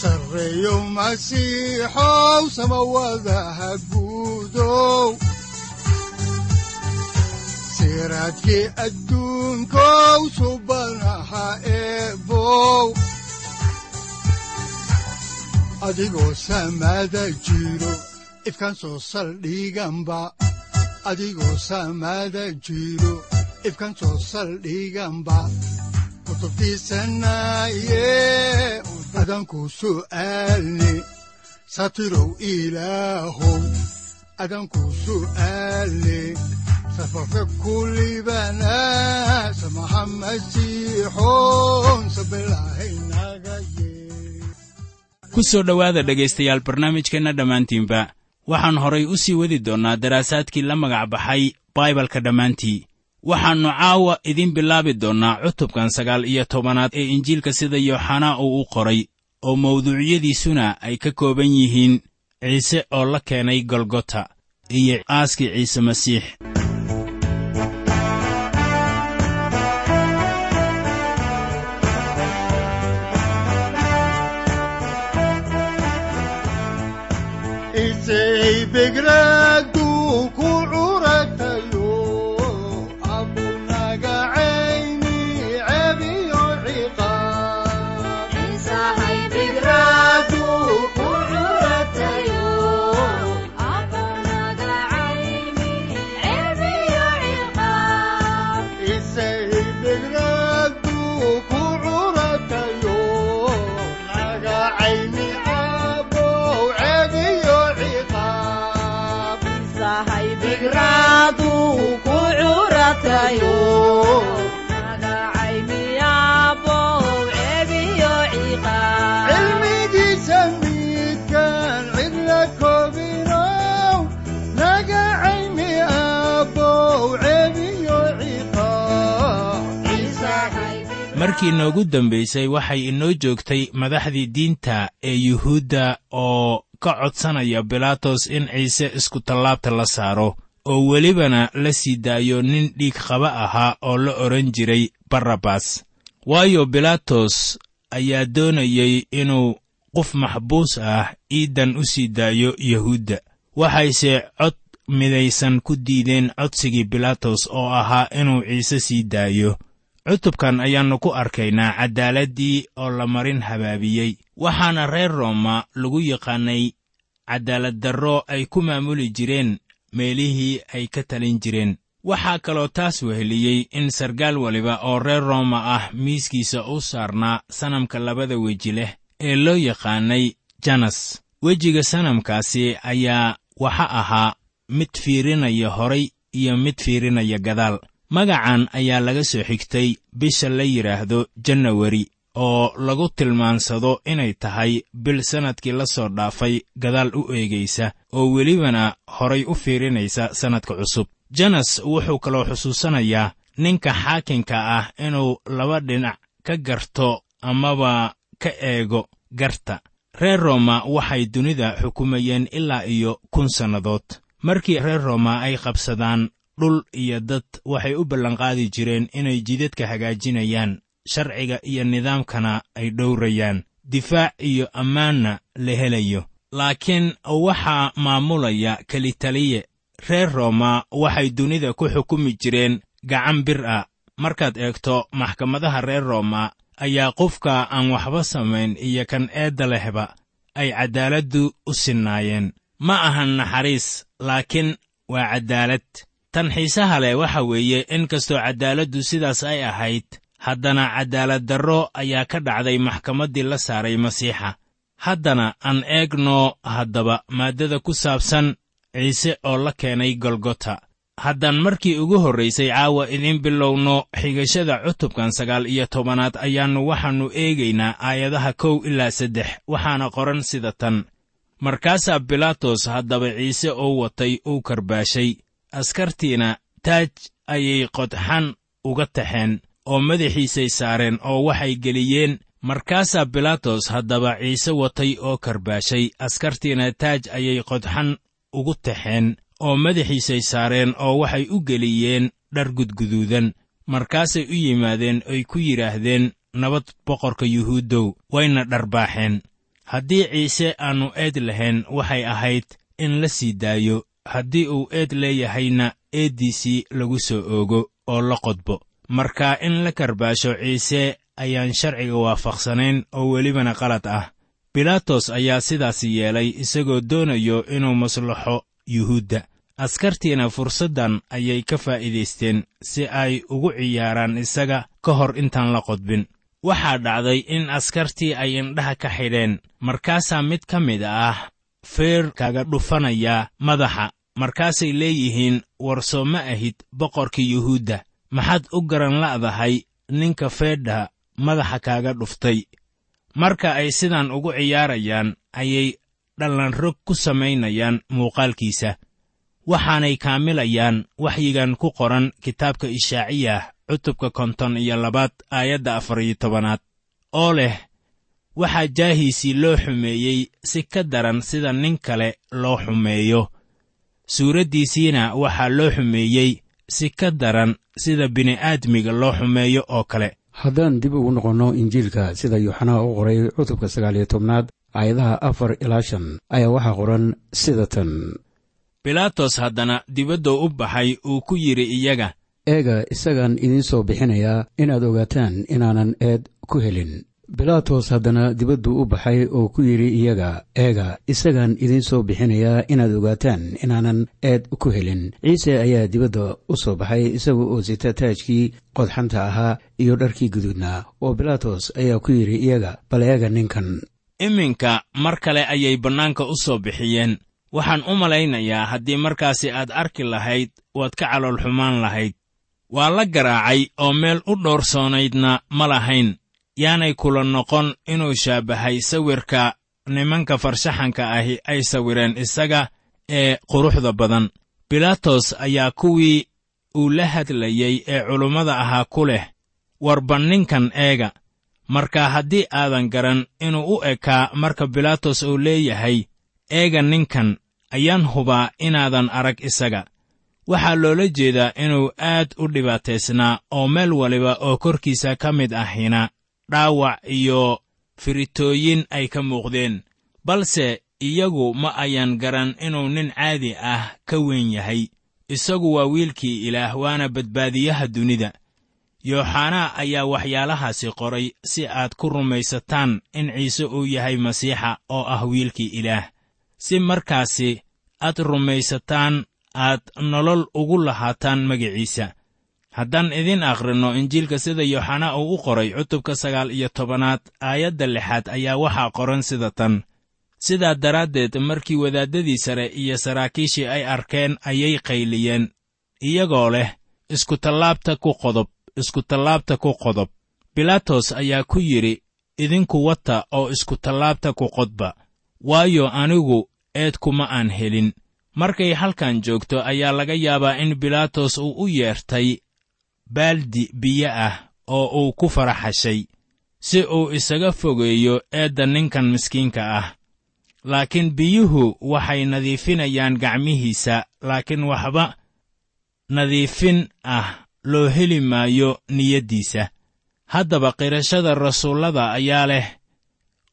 sareyow masiixow samawadaha guudow siraadkii soo saldhiganba adigoo jiro ifkan soo saldhiganba kutubtiisanaye adanku su'aalne satirow ilaahow adanku su'aalne safarka kulibana samaha masiixoon sabilahaynaga ku soo dhowaada dhegaystayaal barnaamijkeenna dhammaantiinba waxaan horay u sii wadi doonnaa daraasaadkii la magac baxay baibalka dhammaantii waxaannu caawa idiin bilaabi doonnaa cutubkan sagaal iyo tobanaad ee injiilka sida yooxanaa uu u qoray oo mawduucyadiisuna ay ka kooban yihiin ciise oo la keenay golgota iyo aaskii ciise masiix markii noogu dambaysay waxay inoo joogtay madaxdii diinta ee yuhuudda oo ka codsanaya bilaatos in ciise iskutallaabta la saaro oo welibana la sii daayo nin dhiig qaba ahaa oo la odhan jiray barrabas waayo bilaatos ayaa doonayey inuu qof maxbuus ah iidan u sii daayo yuhuudda. Waxayse cod midaysan ku diideen codsigii bilaatos oo ahaa inuu ciise sii daayo cutubkan ayaannu ku arkaynaa caddaaladdii oo la marin habaabiyey. Waxaana reer rooma lagu yaqaannay caddaaladdarro ay ku maamuli jireen meelihii ay ka talin jireen. Waxaa kaloo taas weheliyey in sargaal waliba oo reer rooma ah miiskiisa u saarnaa sanamka labada weji leh ee loo yaqaannay janas wejiga sanamkaasi ayaa waxa ahaa mid fiirinaya horay iyo mid fiirinaya gadaal magacan ayaa laga soo xigtay bisha la yidhaahdo janawari oo lagu tilmaansado inay tahay bil sannadkii la soo dhaafay gadaal u eegaysa oo welibana horay u fiirinaysa sannadka cusub. Janas wuxuu kaloo xusuusanayaa ninka xaakinka ah inuu laba dhinac ka garto amaba ka eego garta. Reer rooma waxay dunida xukumayeen ilaa iyo kun sannadood. Markii reer rooma ay qabsadaan dhul iyo dad waxay u ballanqaadi jireen inay jidadka hagaajinayaan sharciga iyo nidaamkana ay dhowrayaan. Difaac iyo ammaanna la helayo. Laakiin waxaa maamulaya kelitaliye reer rooma waxay dunida ku xukumi jireen gacan bir ah. Markaad eegto maxkamadaha reer rooma ayaa qofka aan waxba samayn iyo kan eedda lehba ay caddaaladdu u sinnaayeen. Ma ahan naxariis laakiin waa caddaalad tan xiisaha leh waxa weeye in kastoo caddaaladdu sidaas ay ahayd haddana caddaaladdarro ayaa ka dhacday maxkamaddii la saaray masiixa. Haddana aan eegno haddaba maaddada ku saabsan ciise oo la keenay golgota haddaan markii ugu horraysay caawa idiin bilowno xigashada cutubkan sagaal iyo tobanaad ayaannu waxaannu eegaynaa aayadaha kow ilaa saddex waxaana qoran sida tan. Markaasaa bilaatos haddaba ciise oo watay uu karbaashay askartiina taaj ayay qodxan uga taxeen oo madaxiisay saareen oo waxay geliyeen markaasaa bilaatos haddaba ciise watay oo karbaashay. Askartiina taaj ayay qodxan ugu taxeen oo madaxiisay saareen oo waxay u geliyeen dhar gudguduudan. Markaasay u yimaadeen oy ku yidhaahdeen nabad boqorka yuhuuddow wayna dharbaaxeen. Haddii ciise aannu eed lahayn waxay ahayd in la sii daayo haddii uu eed leeyahayna eeddiisii lagu soo oogo oo la qodbo. Marka in la karbaasho ciise ayaan sharciga waafaqsanayn oo welibana qalad ah. Bilaatos ayaa sidaas yeelay isagoo doonayo inuu maslaxo yuhuudda. Askartiina fursaddan ayay ka faa'iidaysteen si ay ugu ciyaaraan isaga ka hor intaan la qodbin. Waxaa dhacday in askartii ay indhaha ka xidheen. Markaasaa mid ka mid ah feer kaga dhufanaya madaxa markaasay leeyihiin war soo ma ahid boqorkii yuhuudda. Maxaad u garan la'dahay ninka feedha madaxa kaaga dhuftay? Marka ay sidan ugu ciyaarayaan ayay dhallanrog ku samaynayaan muuqaalkiisa. Waxaanay kaamilayaan waxyigan ku qoran kitaabka ishaaciyah cutubka konton iyo labaad aayadda afar iyo tobanaad. Oo leh waxaa jaahiisii loo xumeeyey si ka daran sida nin kale loo xumeeyo suuraddiisiina waxaa loo xumeeyey si ka daran sida bini'aadmiga loo xumeeyo oo kale. Haddaan dib ugu noqonno injiilka sida yuuxanaa u qoray cutubka sagaal iyo tobnaad aayadaha afar ilaa shan ayaa waxaa qoran sida tan. Bilaatos haddana dibadduu u baxay uu ku yidhi iyaga eega isagaan idiin soo bixinayaa inaad ogaataan inaanan eed ku helin bilaatos haddana dibadduu u baxay oo ku yidhi iyaga eega isagaan idiin soo bixinayaa inaad ogaataan inaanan eed ku helin. Ciise ayaa dibadda u soo baxay isaga oo sita taajkii qodxanta ahaa iyo dharkii guduudnaa oo bilaatos ayaa ku yidhi iyaga bal eega ninkan. Iminka mar kale ayay bannaanka u soo bixiyeen. Waxaan u malaynayaa haddii markaasi aad arki lahayd waad ka calool xumaan lahayd. Waa la garaacay oo meel u dhowrsoonaydna ma lahayn yaanay kula noqon inuu shaabbahay sawirka nimanka farshaxanka ahi ay sawireen isaga ee quruxda badan. Bilaatos ayaa kuwii uu la hadlayey ee culummada ahaa ku leh warba ninkan eega marka haddii aadan garan inuu u ekaa marka bilaatos uu leeyahay eega ninkan ayaan hubaa inaadan arag isaga. Waxaa loola jeedaa inuu aad u dhibaataysnaa oo meel waliba oo korkiisa ka mid ahina dhaawac iyo firitooyin ay ka muuqdeen balse iyagu ma ayan garan inuu nin caadi ah ka weyn yahay. Isagu waa wiilkii ilaah waana badbaadiyaha dunida. Yooxanaa ayaa waxyaalahaasi qoray si aad ku rumaysataan in ciise uu yahay masiixa oo ah wiilkii ilaah. Si markaasi aad rumaysataan aad nolol ugu lahaataan magiciisa haddaan idin akhrinno injiilka sida yooxanaa uu u qoray cutubka sagaal iyo tobanaad aayadda lixaad ayaa waxaa qoran sida tan. Sidaa daraaddeed markii wadaaddadii sare iyo saraakiishii ay arkeen ayay qayliyeen iyagoo leh iskutallaabta ku qodob iskutallaabta ku qodob. Bilaatos ayaa ku yidhi idinku wata oo iskutallaabta ku qodba waayo anigu eed kuma aan helin. Markay halkan joogto ayaa laga yaabaa in bilaatos uu u yeertay baaldi biyo ah oo uu ku faraxashay si uu isaga fogeeyo eedda ninkan miskiinka ah. Laakiin biyuhu waxay nadiifinayaan gacmihiisa laakiin waxba nadiifin ah loo heli maayo niyaddiisa. Haddaba qirashada rasuullada ayaa leh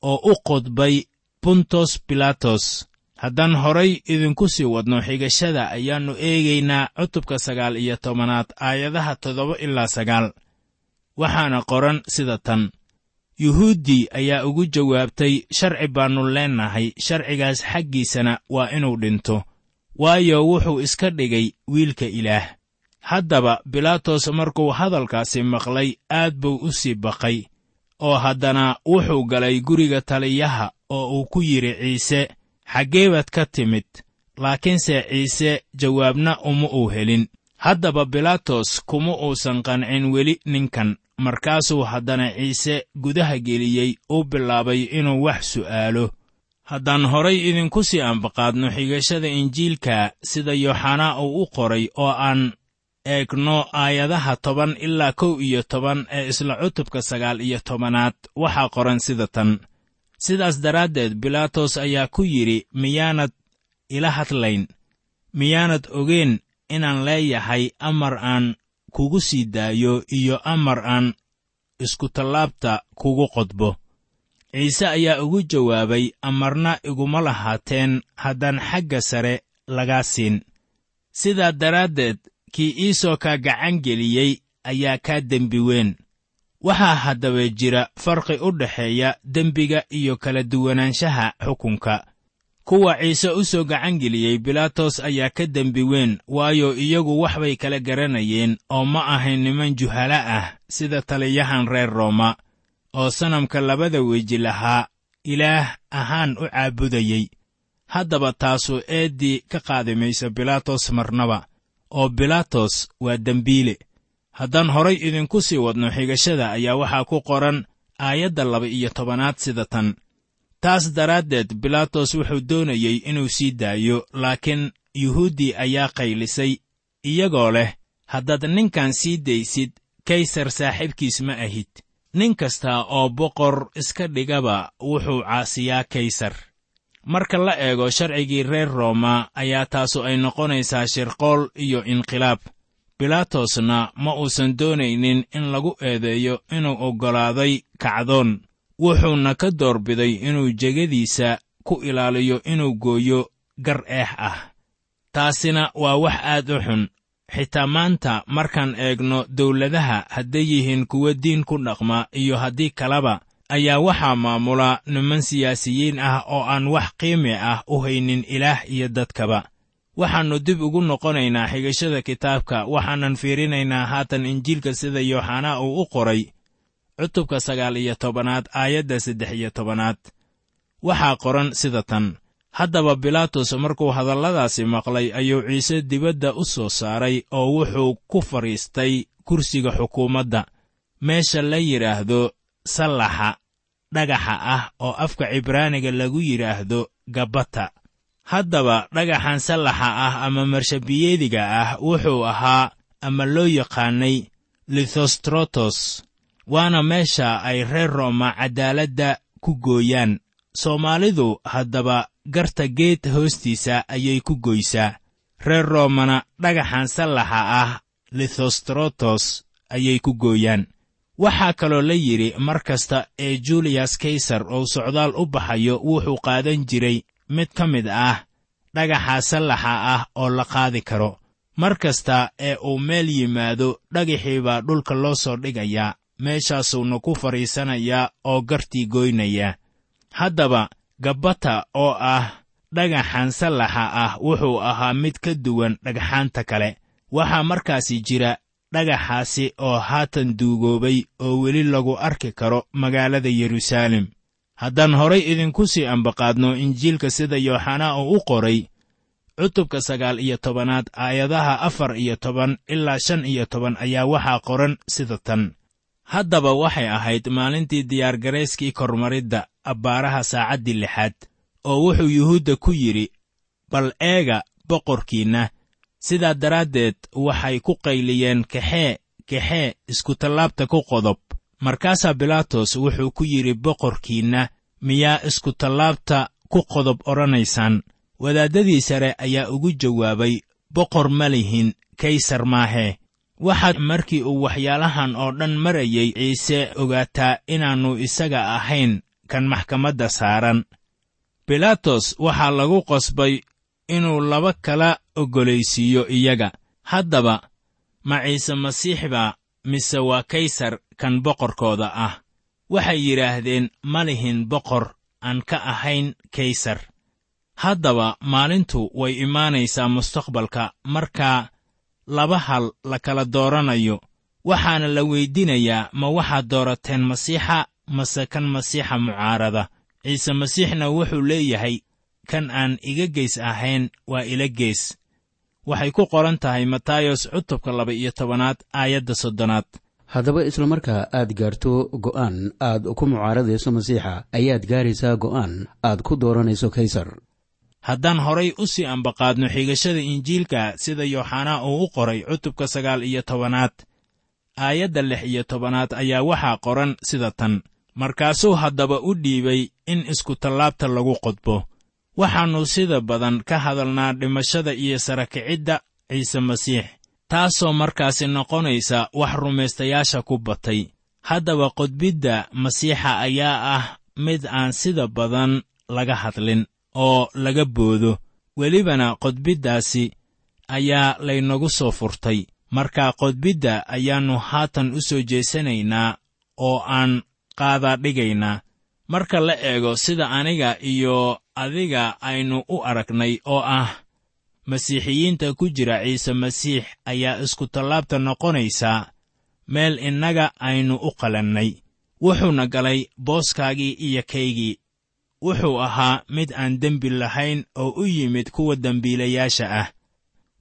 oo u qodbay buntos bilaatos haddaan horay idinku sii wadno xigashada ayaannu eegaynaa cutubka sagaal iyo tobanaad aayadaha toddoba ilaa sagaal. Waxaana qoran sida tan. Yuhuuddii ayaa ugu jawaabtay sharci baannu leennahay sharcigaas xaggiisana waa inuu dhinto waayo wuxuu iska dhigay wiilka ilaah. Haddaba bilaatos markuu hadalkaasi maqlay aad buu u sii baqay oo haddana wuxuu galay guriga taliyaha oo uu ku yidhi ciise xaggee baad ka timid laakiinse ciise jawaabna uma uu helin. Haddaba bilaatos kuma uusan qancin weli ninkan markaasuu haddana ciise gudaha geliyey uu bilaabay inuu wax su'aalo. Haddaan horay idinku sii ambaqaadno xigashada injiilka sida yooxanaa uu u qoray oo aan eegno aayadaha toban ilaa kow iyo toban ee isla cutubka sagaal iyo tobanaad waxaa qoran sida tan sidaas daraaddeed bilaatos ayaa ku yidhi miyaanad ila hadlayn. Miyaanad ogeen inaan leeyahay amar aan kugu sii daayo iyo amar aan iskutallaabta kugu qodbo. Ciise ayaa ugu jawaabay amarna iguma lahaateen haddaan xagga sare lagaa siin. Sidaa daraaddeed kii iisoo kaa gacan geliyey ayaa kaa dembi weyn waxaa haddaba jira farqi u dhexeeya dembiga iyo kala duwanaanshaha xukunka. Kuwa ciise u soo gacan geliyey bilaatos ayaa ka dembi weyn waayo iyagu wax bay kala garanayeen oo ma ahayn niman juhala ah sida taliyahan reer rooma oo sanamka labada weji lahaa ilaah ahaan u caabudayey. Haddaba taasu eeddii ka qaadi mayso bilaatos marnaba oo bilaatos waa dembiile haddaan horay idinku sii wadno xigashada ayaa waxaa ku qoran aayadda laba iyo tobanaad sida tan. Taas daraaddeed bilaatos wuxuu doonayey inuu sii daayo laakiin yuhuuddii ayaa qaylisay iyagoo leh haddaad ninkan sii daysid kaysar saaxiibkiis ma ahid. Nin kasta oo boqor iska dhigaba wuxuu caasiyaa kaysar. Marka la eego sharcigii reer rooma ayaa taasu ay noqonaysaa shirqool iyo inqilaab bilaatosna ma uusan doonaynin in lagu eedeeyo inuu oggolaaday kacdoon. Wuxuuna ka doorbiday inuu jegadiisa ku ilaaliyo inuu gooyo gar eex ah. Taasina waa wax aad u xun. Xitaa maanta markaan eegno dawladaha hadday yihiin kuwo diin ku dhaqma iyo haddii kaleba ayaa waxaa maamula niman siyaasiyiin ah oo aan wax qiimi ah u haynin ilaah iyo dadkaba waxaannu dib ugu noqonaynaa xigashada kitaabka waxaanan fiirinaynaa haatan injiilka sida yooxanaa uu u qoray cutubka sagaal iyo tobanaad aayadda saddex iyo tobanaad. Waxaa qoran sida tan haddaba bilaatos markuu hadalladaasi maqlay ayuu ciise dibadda u soo saaray oo wuxuu ku fadhiistay kursiga xukuumadda. Meesha la yidhaahdo sallaxa dhagaxa ah oo afka cibraaniga lagu yidhaahdo gabbata haddaba dhagaxan sallaxa ah ama marshabiyeediga ah wuxuu ahaa ama loo yaqaannay lithostrotos waana meesha ay reer rooma caddaaladda ku gooyaan. Soomaalidu haddaba garta geed hoostiisa ayay ku goysaa. Reer roomana dhagaxan sallaxa ah lithostrotos ayay ku gooyaan. Waxaa kaloo la yidhi mar kasta ee juliyas kaysar uu socdaal u baxayo wuxuu qaadan jiray mid ka mid ah dhagaxa sallaxa ah oo la qaadi karo. Mar kasta ee uu meel yimaado dhagaxii baa dhulka loo soo dhigayaa meeshaasuuna ku fadhiisanayaa oo gartii goynaya. Haddaba gabbata oo ah dhagaxan sallaxa ah wuxuu ahaa mid ka duwan dhagxaanta kale. Waxaa markaasi jira dhagaxaasi oo haatan duugoobay oo weli lagu arki karo magaalada yeruusaalem haddaan horay idinku sii ambaqaadno injiilka sida yooxanaa uu u qoray cutubka sagaal iyo tobanaad aayadaha afar iyo toban ilaa shan iyo toban ayaa waxaa qoran sida tan. Haddaba waxay ahayd maalintii diyaargarayskii kormaridda abbaaraha saacaddii lixaad oo wuxuu yuhuudda ku yidhi bal eega boqorkiinna sidaa daraaddeed waxay ku qayliyeen kaxee kaxee iskutallaabta ku qodob markaasaa bilaatos wuxuu ku yidhi boqorkiinna miyaa iskutallaabta ku qodob odhanaysaan wadaaddadii sare ayaa ugu jawaabay boqor ma lihin kaysar maahee waxaad markii uu waxyaalahan oo dhan marayay ciise ogaataa inaannu isaga ahayn kan maxkamadda saaran. Bilaatos waxaa lagu qasbay inuu laba kala oggolaysiiyo iyaga. Haddaba ma ciise masiix baa mise waa kaysar kan boqorkooda ah. Waxay yidhaahdeen ma lihin boqor aan ka ahayn kaysar. Haddaba maalintu way imaanaysaa mustaqbalka markaa laba hal la kala dooranayo. Waxaana la weyddiinayaa ma waxaad doorateen masiixa? Mase kan masiixa mucaarada? Ciise masiixna wuxuu leeyahay kan aan iga geys ahayn waa ila gees waxay ku qoran tahay matayos cutubka laba iyo tobanaad aayadda soddonaad. Haddaba isla markaa aad gaarto go'aan aad ku mucaaradayso masiixa ayaad gaaraysaa go'aan aad ku dooranayso kaysar. Haddaan horay u sii ambaqaadno xigashada injiilka sida yooxanaa uu u qoray cutubka sagaal iyo tobanaad aayadda lix iyo tobanaad ayaa waxaa qoran sida tan. Markaasuu haddaba u dhiibay in iskutallaabta lagu qodbo waxaannu sida badan ka hadalnaa dhimashada iyo sarakicidda ciise masiix taasoo markaasi noqonaysa wax rumaystayaasha ku batay. Haddaba qodbidda masiixa ayaa ah mid aan sida badan laga hadlin oo laga boodo. Welibana qodbiddaasi ayaa laynagu soo furtay. Marka qodbidda ayaannu haatan u soo jeesanaynaa oo aan qaadaa dhigaynaa marka la eego sida aniga iyo adiga aynu u aragnay oo ah masiixiyiinta ku jira ciise masiix ayaa iskutallaabta noqonaysaa meel innaga aynu u qalannay. Wuxuuna galay booskaagii iyo kaygii. Wuxuu ahaa mid aan dembi lahayn oo u yimid kuwa dembiilayaasha ah.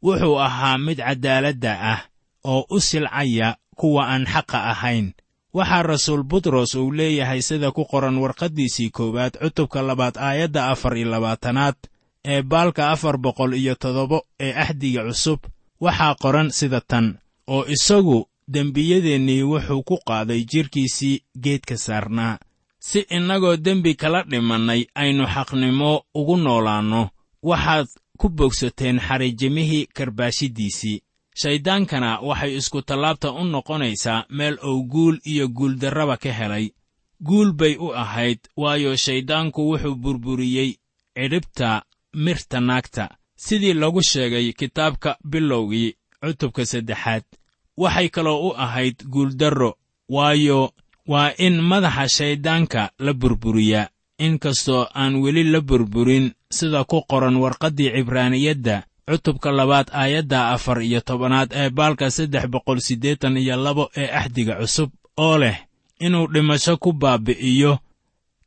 Wuxuu ahaa mid caddaaladda ah oo u silcaya kuwa aan xaqa ahayn waxaa rasuul butros uu leeyahay sida ku qoran warqaddiisii koowaad cutubka labaad aayadda afar iyo labaatanaad ee baalka afar boqol iyo toddoba ee axdiga cusub. Waxaa qoran sida tan oo isagu dembiyadeennii wuxuu ku qaaday jidhkiisii geedka saarnaa. Si innagoo dembi kala dhimannay aynu xaqnimo ugu noolaanno. Waxaad ku bogsateen xariijimihii karbaashiddiisii shayddaankana waxay iskutallaabta u noqonaysaa meel uu guul iyo guuldarraba ka helay. Guul bay u ahayd waayo shayddaanku wuxuu burburiyey cidhibta mirta naagta. Sidii lagu sheegay kitaabka bilowgii cutubka saddexaad waxay kaloo u ahayd guuldarro waayo waa in madaxa shayddaanka la burburiyaa. Inkastoo aan weli la burburin sida ku qoran warqaddii cibraaniyadda cutubka labaad aayadda afar iyo tobanaad ee baalka saddex boqol siddeetan iyo labo ee axdiga cusub oo leh inuu dhimasho ku baabi'iyo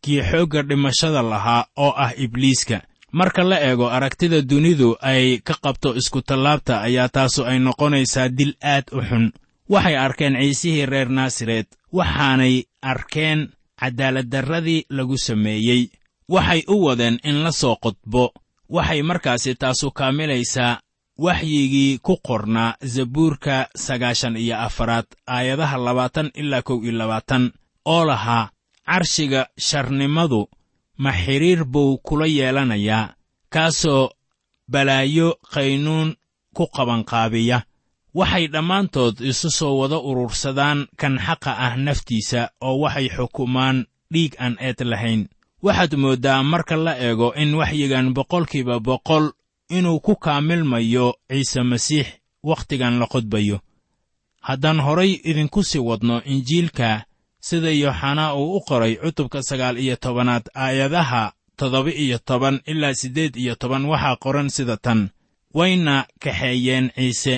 kii xoogga dhimashada lahaa oo ah ibliiska. Marka la eego aragtida dunidu ay ka qabto iskutallaabta ayaa taasu ay noqonaysaa dil aad u xun. Waxay arkeen ciisihii reer naasaret waxaanay arkeen caddaaladdarradii lagu sameeyey. Waxay u wadeen in la soo qodbo waxay markaasi taasu kaamilaysaa waxyigii ku qornaa zabuurka sagaashan iyo afaraad aayadaha labaatan ilaa kow iyo labaatan oo lahaa carshiga sharnimadu ma xidhiir buu kula yeelanayaa kaasoo balaayo qaynuun ku qabanqaabiya. Waxay dhammaantood isu soo wada urursadaan kan xaqa ah naftiisa oo waxay xukumaan dhiig aan eed lahayn waxaad mooddaa marka la eego in waxyigan boqolkiiba boqol inuu ku kaamilmayo ciise masiix wakhtigan la qodbayo. Haddaan horay idinku sii wadno injiilka sida yooxanaa uu u qoray cutubka sagaal iyo tobanaad aayadaha toddoba iyo toban ilaa siddeed iyo toban waxaa qoran sida tan. Wayna kaxeeyeen ciise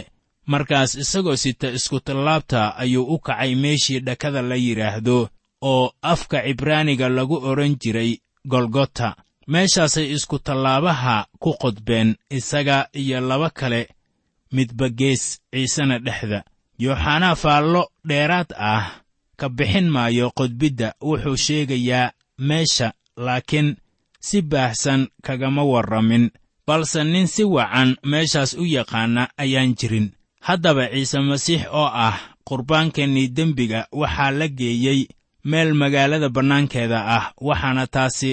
markaas isagoo sita iskutallaabta ayuu u kacay meeshii dhakada la yidhaahdo oo afka cibraaniga lagu odhan jiray golgota meeshaasay iskutallaabaha ku qodbeen isaga iyo laba kale midba gees ciisena dhexda. Yooxanaa faallo dheeraad ah ka bixin maayo qodbidda wuxuu sheegayaa meesha laakiin si baahsan kagama warramin balse nin si wacan meeshaas u yaqaana ayaan jirin. Haddaba ciise masiix oo ah qurbaankeennii dembiga waxaa la geeyey meel magaalada bannaankeeda ah waxaana taasi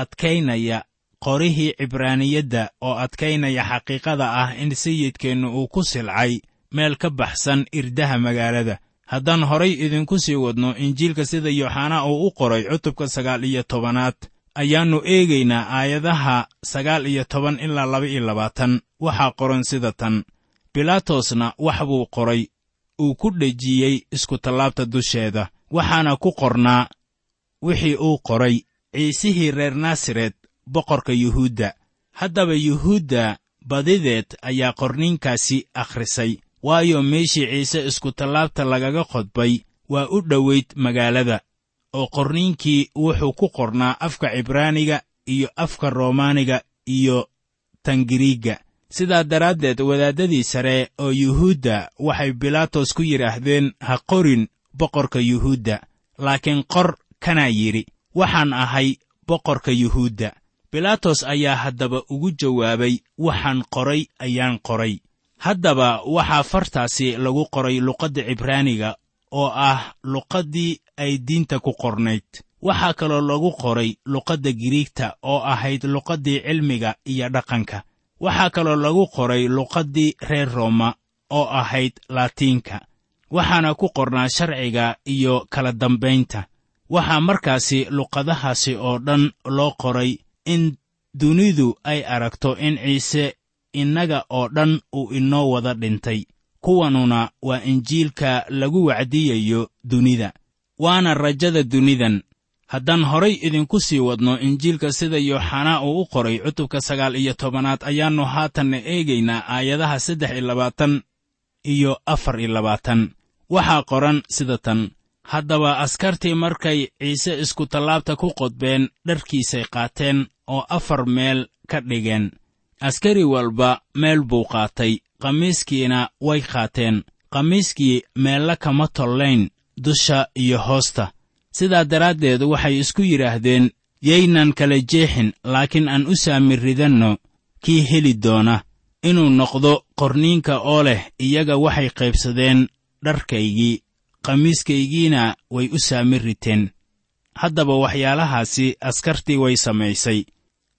adkaynaya qorihii cibraaniyadda oo adkaynaya xaqiiqada ah in sayidkeennu uu ku silcay meel ka baxsan irdaha magaalada. Haddaan horay idinku sii wadno injiilka sida yooxanaa uu u qoray cutubka sagaal iyo tobanaad ayaannu eegaynaa aayadaha sagaal iyo toban ilaa laba iyo labaatan. Waxaa qoran sida tan bilaatosna wax buu qoray uu ku dhejiyey iskutallaabta dusheeda waxaana ku qornaa wixii uu qoray ciisihii reer naasaret boqorka yuhuudda. Haddaba yuhuudda badideed ayaa qorniinkaasi akhrisay waayo meeshii ciise iskutallaabta lagaga qodbay waa u dhowayd magaalada oo qorniinkii wuxuu ku qornaa afka cibraaniga iyo afka roomaaniga iyo tangiriigga sidaa daraaddeed wadaaddadii sare oo yuhuudda waxay bilaatos ku yidhaahdeen ha qorin boqorka yuhuudda. Laakiin qor kanaa yidhi waxaan ahay boqorka yuhuudda. Bilaatos ayaa haddaba ugu jawaabay waxaan qoray ayaan qoray. Haddaba waxaa fartaasi lagu qoray luqadda cibraaniga oo ah luqaddii ay diinta ku qornayd. Waxaa kaloo lagu qoray luqadda giriigta oo ahayd luqaddii cilmiga iyo dhaqanka. Waxaa kaloo lagu qoray luqaddii reer rooma oo ahayd laatiinka waxaana ku qornaa sharciga iyo kala dambaynta waxaa markaasi luqadahaasi oo dhan loo qoray in dunidu ay aragto in ciise innaga oo dhan uu inoo wada dhintay. Kuwanuna waa injiilka lagu wacdiyayo dunida waana rajada dunidan. Haddaan horay idinku sii wadno injiilka sida yooxanaa uu u qoray cutubka sagaal iyo tobanaad ayaannu haatanna eegaynaa aayadaha saddex iyo labaatan iyo afar iyo labaatan waxaa qoran sida tan. Haddaba askartii markay ciise iskutallaabta ku qodbeen dharkiisay qaateen oo afar meel ka dhigeen. Askari walba meel buu qaatay. Qamiiskiina way qaateen. Qamiiskii meella kama tollayn dusha iyo hoosta. Sidaa daraaddeed waxay isku yidhaahdeen yaynan kala jeexin laakiin aan u saami ridanno. Kii heli doona. Inuu noqdo qorniinka oo leh iyaga waxay qaybsadeen dharkaygii qamiiskaygiina way u saami riteen. Haddaba waxyaalahaasi askartii way samaysay.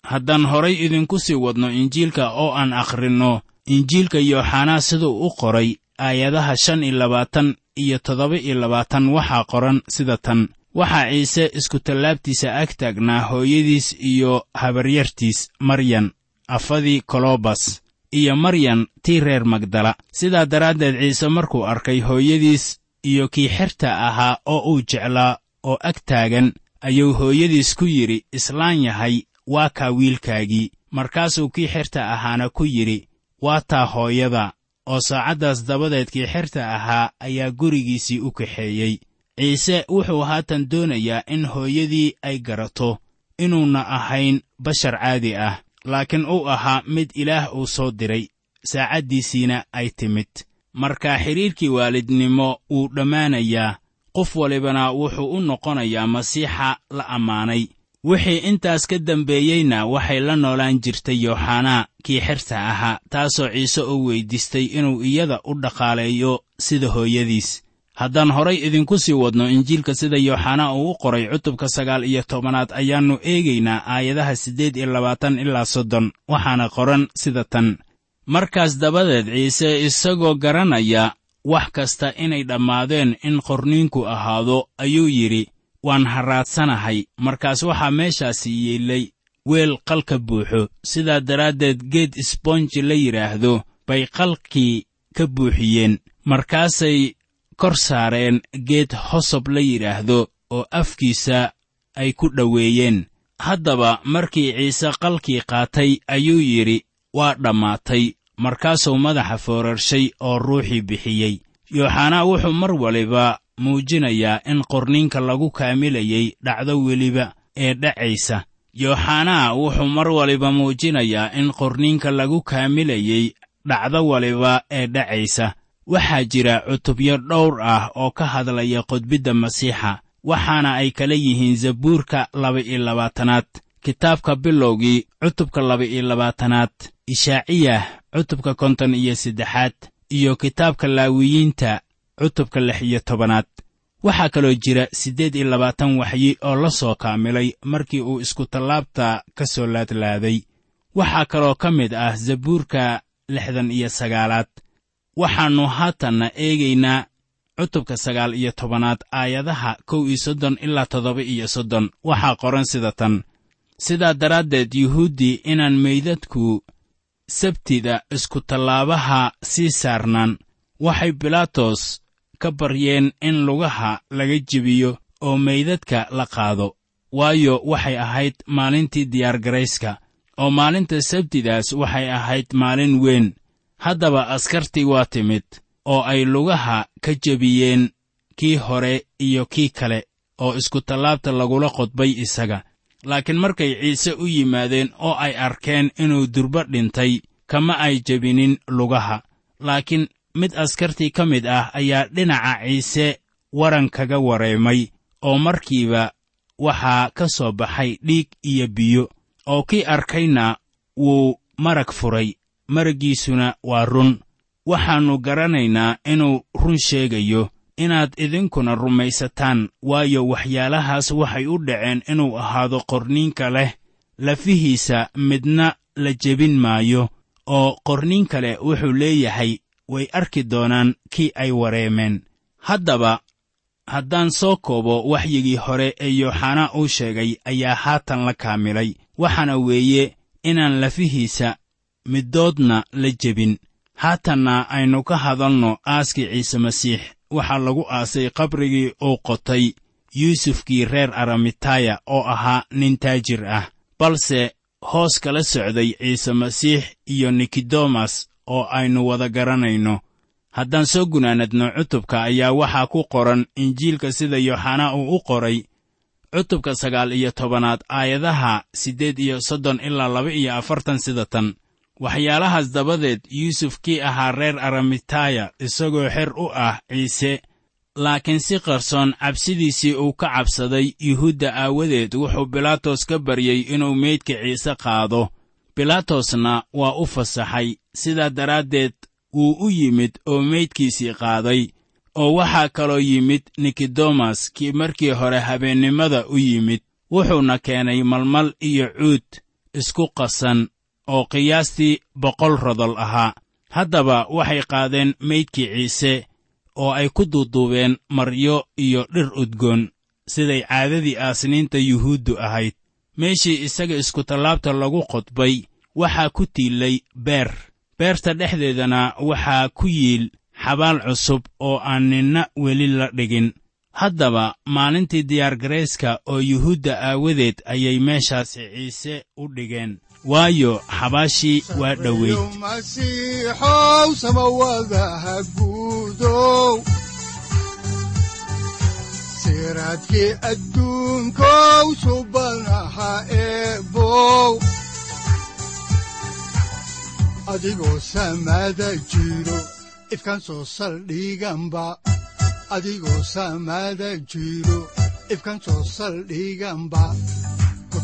Haddaan horay idinku sii wadno injiilka oo aan akhrinno injiilka yooxanaa siduu u qoray aayadaha shan iyo labaatan iyo toddoba iyo labaatan waxaa qoran sida tan. Waxaa ciise iskutallaabtiisa ag taagnaa hooyadiis iyo habaryartiis maryan afadii kolobas iyo maryan tii reer magdala. Sidaa daraaddeed ciise markuu arkay hooyadiis iyo kii xerta ahaa oo uu jeclaa oo ag taagan ayuu hooyadiis ku yidhi islaan yahay waa kaa wiilkaagii. Markaasuu kii xerta ahaana ku yidhi waa taa hooyada. Oo saacaddaas dabadeed kii xerta ahaa ayaa gurigiisii u kaxeeyey. Ciise wuxuu haatan doonayaa in hooyadii ay garato inuuna ahayn bashar caadi ah laakiin uu ahaa mid ilaah uu soo diray. Saacaddiisiina ay timid. Marka xidhiirkii waalidnimo wuu dhammaanayaa qof walibana wuxuu u noqonayaa masiixa la ammaanay. Wixii intaas ka dambeeyeyna waxay la noolaan jirtay yooxanaa kii xerta ahaa taasoo ciise u weyddiistay inuu iyada u dhaqaaleeyo sida hooyadiis haddaan horay idinku sii wadno injiilka sida yooxanaa uu u qoray cutubka sagaal iyo tobanaad ayaannu eegaynaa aayadaha siddeed iyo labaatan ilaa soddon waxaana qoran sida tan. Markaas dabadeed ciise isagoo garanaya wax kasta inay dhammaadeen in qorniinku ahaado ayuu yidhi waan harraadsanahay. Markaas waxaa meeshaasi yeellay weel qalka buuxo. Sidaa daraaddeed geed isboonji la yidhaahdo bay qalkii ka buuxiyeen. Markaasay kor saareen geed hosob la yidhaahdo oo afkiisa ay ku dhoweeyeen. Haddaba markii ciise qalkii qaatay ayuu yidhi waa dhammaatay markaasuu madaxa foorarshay oo ruuxii bixiyey. Yooxanaa wuxuu mar waliba muujinayaa in qorniinka lagu kaamilayey dhacdo weliba ee dhacaysa. Yooxanaa wuxuu mar waliba muujinayaa in qorniinka lagu kaamilayey dhacdo waliba ee dhacaysa waxaa jira cutubyo dhowr ah oo ka hadlaya qodbidda masiixa waxaana ay kala yihiin zabuurka laba-iyo labaatanaad kitaabka bilowgii cutubka laba-iyo labaatanaad ishaaciyah cutubka konton iyo saddexaad iyo kitaabka laawiyiinta cutubka lix iyo tobanaad. Waxaa kaloo jira siddeed iyo labaatan waxyi oo la soo kaamilay markii uu iskutallaabta ka soo laadlaaday. Waxaa kaloo ka mid ah zabuurka lixdan iyo sagaalaad waxaannu haatanna eegaynaa cutubka sagaal iyo tobanaad aayadaha kow iyo soddon ilaa toddoba iyo soddon. Waxaa qoran sida tan. Sidaa daraaddeed yuhuuddii inaan meydadku sabtida iskutallaabaha sii saarnaan. Waxay bilaatos ka baryeen in lugaha laga jebiyo oo meydadka la qaado. Waayo waxay ahayd maalintii diyaargarayska oo maalinta sabtidaas waxay ahayd maalin weyn haddaba askartii waa timid oo ay lugaha ka jebiyeen kii hore iyo kii kale oo iskutallaabta lagula qodbay isaga. Laakiin markay ciise u yimaadeen oo ay arkeen inuu durbo dhintay kama ay jebinin lugaha. Laakiin mid askartii ka mid ah ayaa dhinaca ciise waran kaga wareemay oo markiiba waxaa ka soo baxay dhiig iyo biyo oo kii arkayna wuu marag furay maraggiisuna waa run. Waxaannu garanaynaa inuu run sheegayo inaad idinkuna rumaysataan waayo waxyaalahaas waxay u dhaceen inuu ahaado qorniinka leh. Lafihiisa midna la jebin maayo oo qorniin kale wuxuu leeyahay way arki doonaan kii ay wareemeen. Haddaba haddaan soo koobo waxyigii hore ee yooxanaa uu sheegay ayaa haatan la kaamilay. Waxaana weeye inaan lafihiisa middoodna la jebin. Haatanna aynu ka hadalno aaskii ciise masiix. Waxaa lagu aasay qabrigii uu qotay yuusufkii reer aramitaya oo ahaa nin taajir ah. Balse hoos kala socday ciise masiix iyo nikodemas oo aynu wada garanayno. Haddaan soo gunaanadno cutubka ayaa waxaa ku qoran injiilka sida yooxanaa uu u qoray cutubka sagaal iyo tobanaad aayadaha siddeed iyo soddon ilaa laba iyo afartan sida tan waxyaalahaas dabadeed yuusuf kii ahaa reer aramitaya isagoo xer u ah ciise laakiin si qarsoon cabsidiisii uu ka cabsaday yuhuudda aawadeed wuxuu bilaatos ka baryey inuu meydka ciise qaado. Bilaatosna waa u fasaxay sidaa daraaddeed wuu u yimid oo meydkiisii qaaday oo waxaa kaloo yimid nikodemas kii markii hore habeennimada u yimid. Wuxuuna keenay malmal iyo cuud isku qasan oo qiyaastii boqol rodol ahaa. Haddaba waxay qaadeen meydkii ciise oo ay ku duuduubeen maryo iyo dhir udgoon siday caadadii aasniinta yuhuuddu ahayd. Meeshii isaga iskutallaabta lagu qodbay waxaa ku tiilay beer. Beerta dhexdeedana waxaa ku yiil xabaal cusub oo aan ninna weli la dhigin. Haddaba maalintii diyaargarayska oo yuhuudda aawadeed ayay meeshaasi ciise u dhigeen waayo xabaashii waa dhoweyd. Adigoo samada jiro ifkan soo saldhiganba